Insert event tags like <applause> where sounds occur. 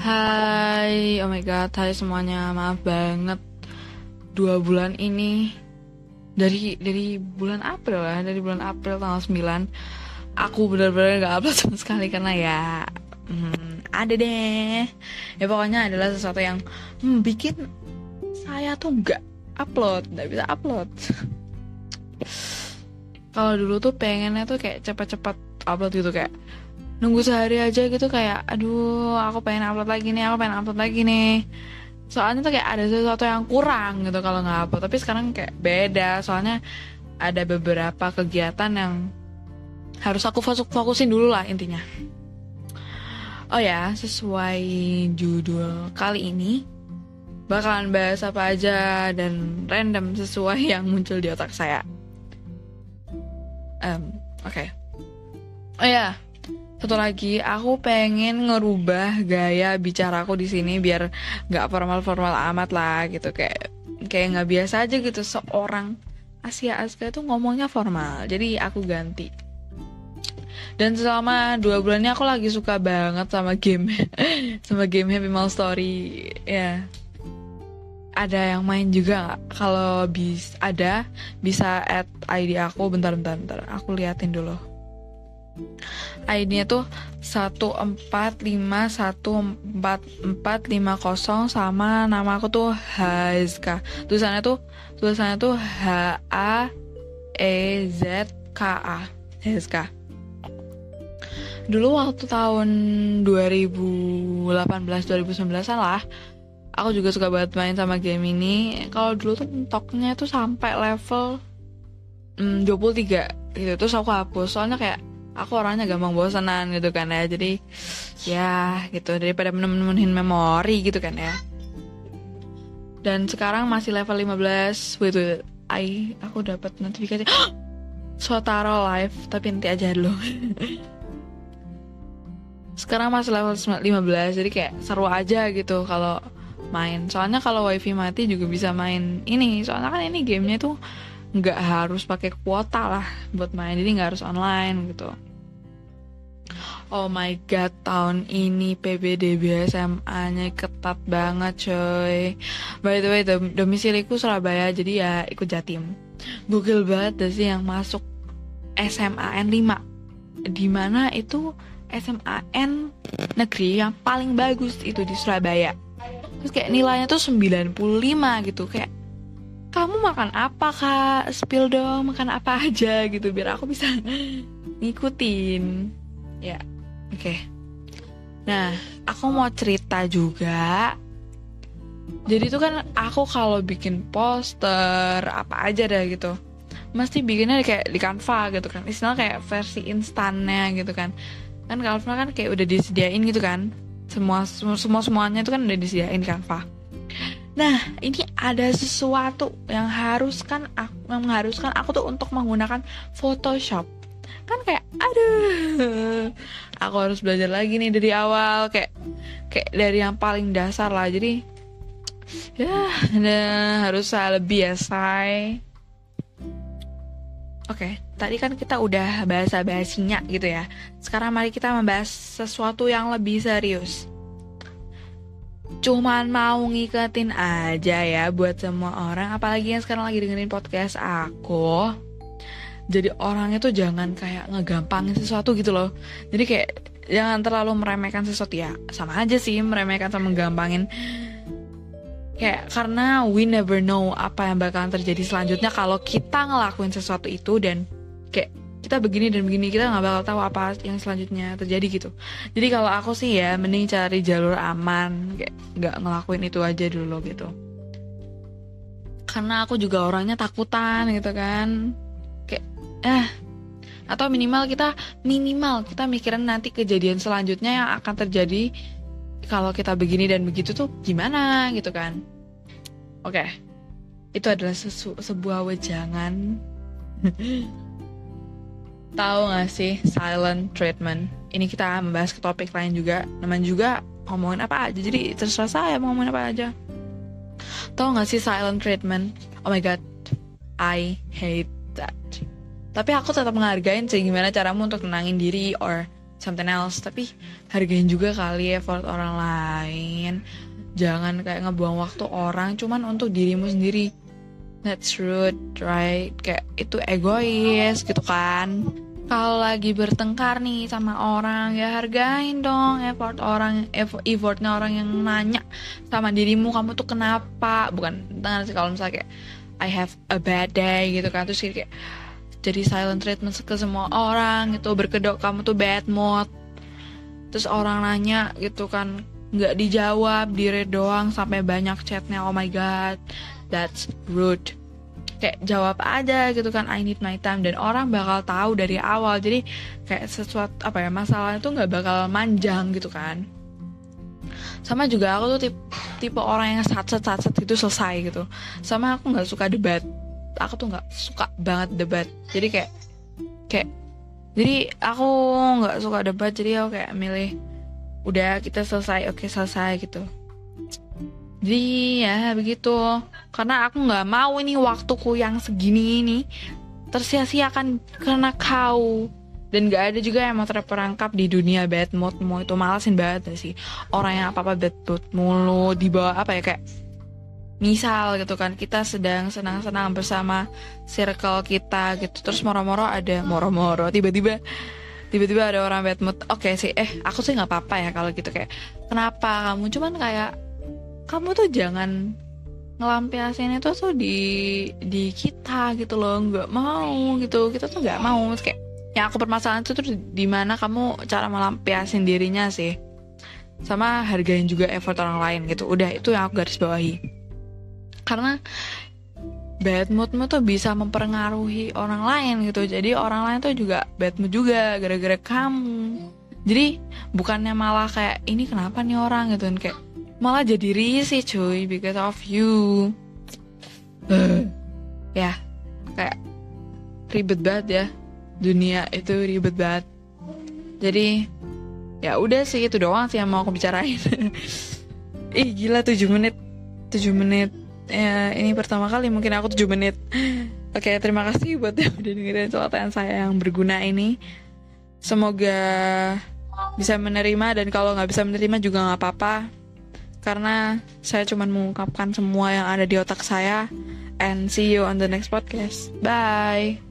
Hai, oh my god, hai semuanya, maaf banget. Dua bulan ini. Dari dari bulan April ya, dari bulan April tanggal 9 aku benar-benar nggak upload sama sekali karena ya hmm, ada deh, ya pokoknya adalah sesuatu yang hmm, bikin saya tuh nggak upload, nggak bisa upload. Kalau dulu tuh pengennya tuh kayak cepat-cepat upload gitu kayak nunggu sehari aja gitu kayak aduh aku pengen upload lagi nih aku pengen upload lagi nih. Soalnya tuh kayak ada sesuatu yang kurang gitu kalau nggak upload. Tapi sekarang kayak beda soalnya ada beberapa kegiatan yang harus aku fokusin dulu lah intinya. Oh ya sesuai judul kali ini bakalan bahas apa aja dan random sesuai <laughs> yang muncul di otak saya. Um, oke. Okay. oh ya satu lagi aku pengen ngerubah gaya bicaraku di sini biar nggak formal-formal amat lah gitu. Kayak kayak nggak biasa aja gitu seorang Asia Aska tuh ngomongnya formal jadi aku ganti. Dan selama dua bulan ini aku lagi suka banget sama game <laughs> sama game Happy Meal Story ya. Ada yang main juga nggak? Kalau bis ada bisa add ID aku bentar bentar. Aku liatin dulu ID-nya tuh 1451450 sama nama aku tuh Hazka. Tulisannya tuh tulisannya tuh H A E Z K A. Hazka. Dulu waktu tahun 2018 2019 lah aku juga suka banget main sama game ini. Kalau dulu tuh mentoknya tuh sampai level mm, 23 gitu. Terus aku hapus soalnya kayak aku orangnya gampang bosanan gitu kan ya. Jadi ya gitu daripada menemuin memori gitu kan ya. Dan sekarang masih level 15 wait wait I aku dapat notifikasi. <gasps> Sotaro live tapi nanti aja dulu. <laughs> Sekarang masih level 15 jadi kayak seru aja gitu kalau main. Soalnya kalau wifi mati juga bisa main ini. Soalnya kan ini gamenya tuh nggak harus pakai kuota lah buat main. Jadi nggak harus online gitu. Oh my god, tahun ini PBDB SMA-nya ketat banget coy. By the way, dom domisiliku Surabaya, jadi ya ikut Jatim. Gokil banget deh sih yang masuk SMAN 5 Di mana itu SMAN negeri yang paling bagus itu di Surabaya. Terus kayak nilainya tuh 95 gitu Kayak kamu makan apa kak? Spill dong, makan apa aja gitu Biar aku bisa <laughs> ngikutin Ya, oke. Okay. Nah, aku mau cerita juga. Jadi itu kan aku kalau bikin poster apa aja dah gitu, mesti bikinnya kayak di Canva gitu kan. Istilah kayak versi instannya gitu kan. Kan Canva kan kayak udah disediain gitu kan. Semua semua semuanya itu kan udah disediain Canva. Nah, ini ada sesuatu yang harus kan aku, yang mengharuskan aku tuh untuk menggunakan Photoshop kan kayak aduh aku harus belajar lagi nih dari awal kayak kayak dari yang paling dasar lah jadi ya nah, harus lebih ya say Oke, tadi kan kita udah bahasa basinya gitu ya. Sekarang mari kita membahas sesuatu yang lebih serius. Cuman mau ngiketin aja ya buat semua orang, apalagi yang sekarang lagi dengerin podcast aku. Jadi orangnya tuh jangan kayak ngegampangin sesuatu gitu loh. Jadi kayak jangan terlalu meremehkan sesuatu. Ya sama aja sih meremehkan sama menggampangin kayak karena we never know apa yang bakalan terjadi selanjutnya kalau kita ngelakuin sesuatu itu dan kita begini dan begini kita nggak bakal tahu apa yang selanjutnya terjadi gitu. Jadi kalau aku sih ya mending cari jalur aman kayak nggak ngelakuin itu aja dulu gitu. Karena aku juga orangnya takutan gitu kan. Eh atau minimal kita minimal kita mikirin nanti kejadian selanjutnya yang akan terjadi kalau kita begini dan begitu tuh gimana gitu kan. Oke okay. itu adalah sesu sebuah wejangan <laughs> tahu gak sih silent treatment? Ini kita membahas ke topik lain juga. Namanya juga ngomongin apa aja. Jadi terserah saya mau ngomongin apa aja. Tahu gak sih silent treatment? Oh my god I hate that. Tapi aku tetap menghargain sih gimana caramu untuk tenangin diri or something else. Tapi hargain juga kali effort orang lain. Jangan kayak ngebuang waktu orang cuman untuk dirimu sendiri that's rude right? Kayak itu egois gitu kan. Kalau lagi bertengkar nih sama orang ya hargain dong effort orang effortnya orang yang nanya sama dirimu kamu tuh kenapa? Bukan sih kalau misalnya kayak I have a bad day gitu kan. Terus kayak jadi silent treatment ke semua orang gitu berkedok kamu tuh bad mood. Terus orang nanya gitu kan nggak dijawab di read doang sampai banyak chatnya oh my god that's rude. Kayak jawab aja gitu kan I need my time. Dan orang bakal tahu dari awal. Jadi kayak sesuatu apa ya masalah itu nggak bakal manjang gitu kan. Sama juga aku tuh tipe, tipe orang yang satset satset gitu selesai gitu. Sama aku nggak suka debat. Aku tuh nggak suka banget debat. Jadi kayak kayak jadi aku nggak suka debat. Jadi aku kayak milih udah kita selesai. Oke selesai gitu jadi ya begitu. Karena aku nggak mau ini waktuku yang segini ini tersia-siakan karena kau. Dan gak ada juga yang mau terperangkap di dunia bad mood mau itu malasin banget sih? Orang yang apa apa bad mood mulu di bawah apa ya kayak misal gitu kan. Kita sedang senang-senang bersama circle kita gitu. Terus moro-moro ada moro-moro tiba-tiba tiba-tiba ada orang bad mood. Oke okay sih eh aku sih nggak apa-apa ya kalau gitu kayak kenapa kamu? Cuman kayak kamu tuh jangan ngelampiasin itu tuh di di kita gitu loh. Nggak mau gitu. Kita tuh nggak mau. Kayak yang aku permasalahan itu tuh di mana kamu cara melampiasin dirinya sih. Sama hargain juga effort orang lain gitu. Udah itu yang aku garis bawahi. Karena bad moodmu tuh bisa mempengaruhi orang lain gitu. Jadi orang lain tuh juga bad mood juga gara-gara kamu. Jadi bukannya malah kayak ini kenapa nih orang? gitu. Kan kayak malah jadi risih cuy because of you. Uh, ya kayak ribet banget ya. Dunia itu ribet banget. Jadi ya udah sih itu doang sih yang mau aku bicarain. <laughs> Ih gila 7 menit. 7 menit. Ya ini pertama kali mungkin aku 7 menit. <laughs> Oke terima kasih buat yang udah dengerin celotehan saya yang berguna ini. Semoga bisa menerima dan kalau nggak bisa menerima juga nggak apa-apa karena saya cuma mengungkapkan semua yang ada di otak saya. And see you on the next podcast. Bye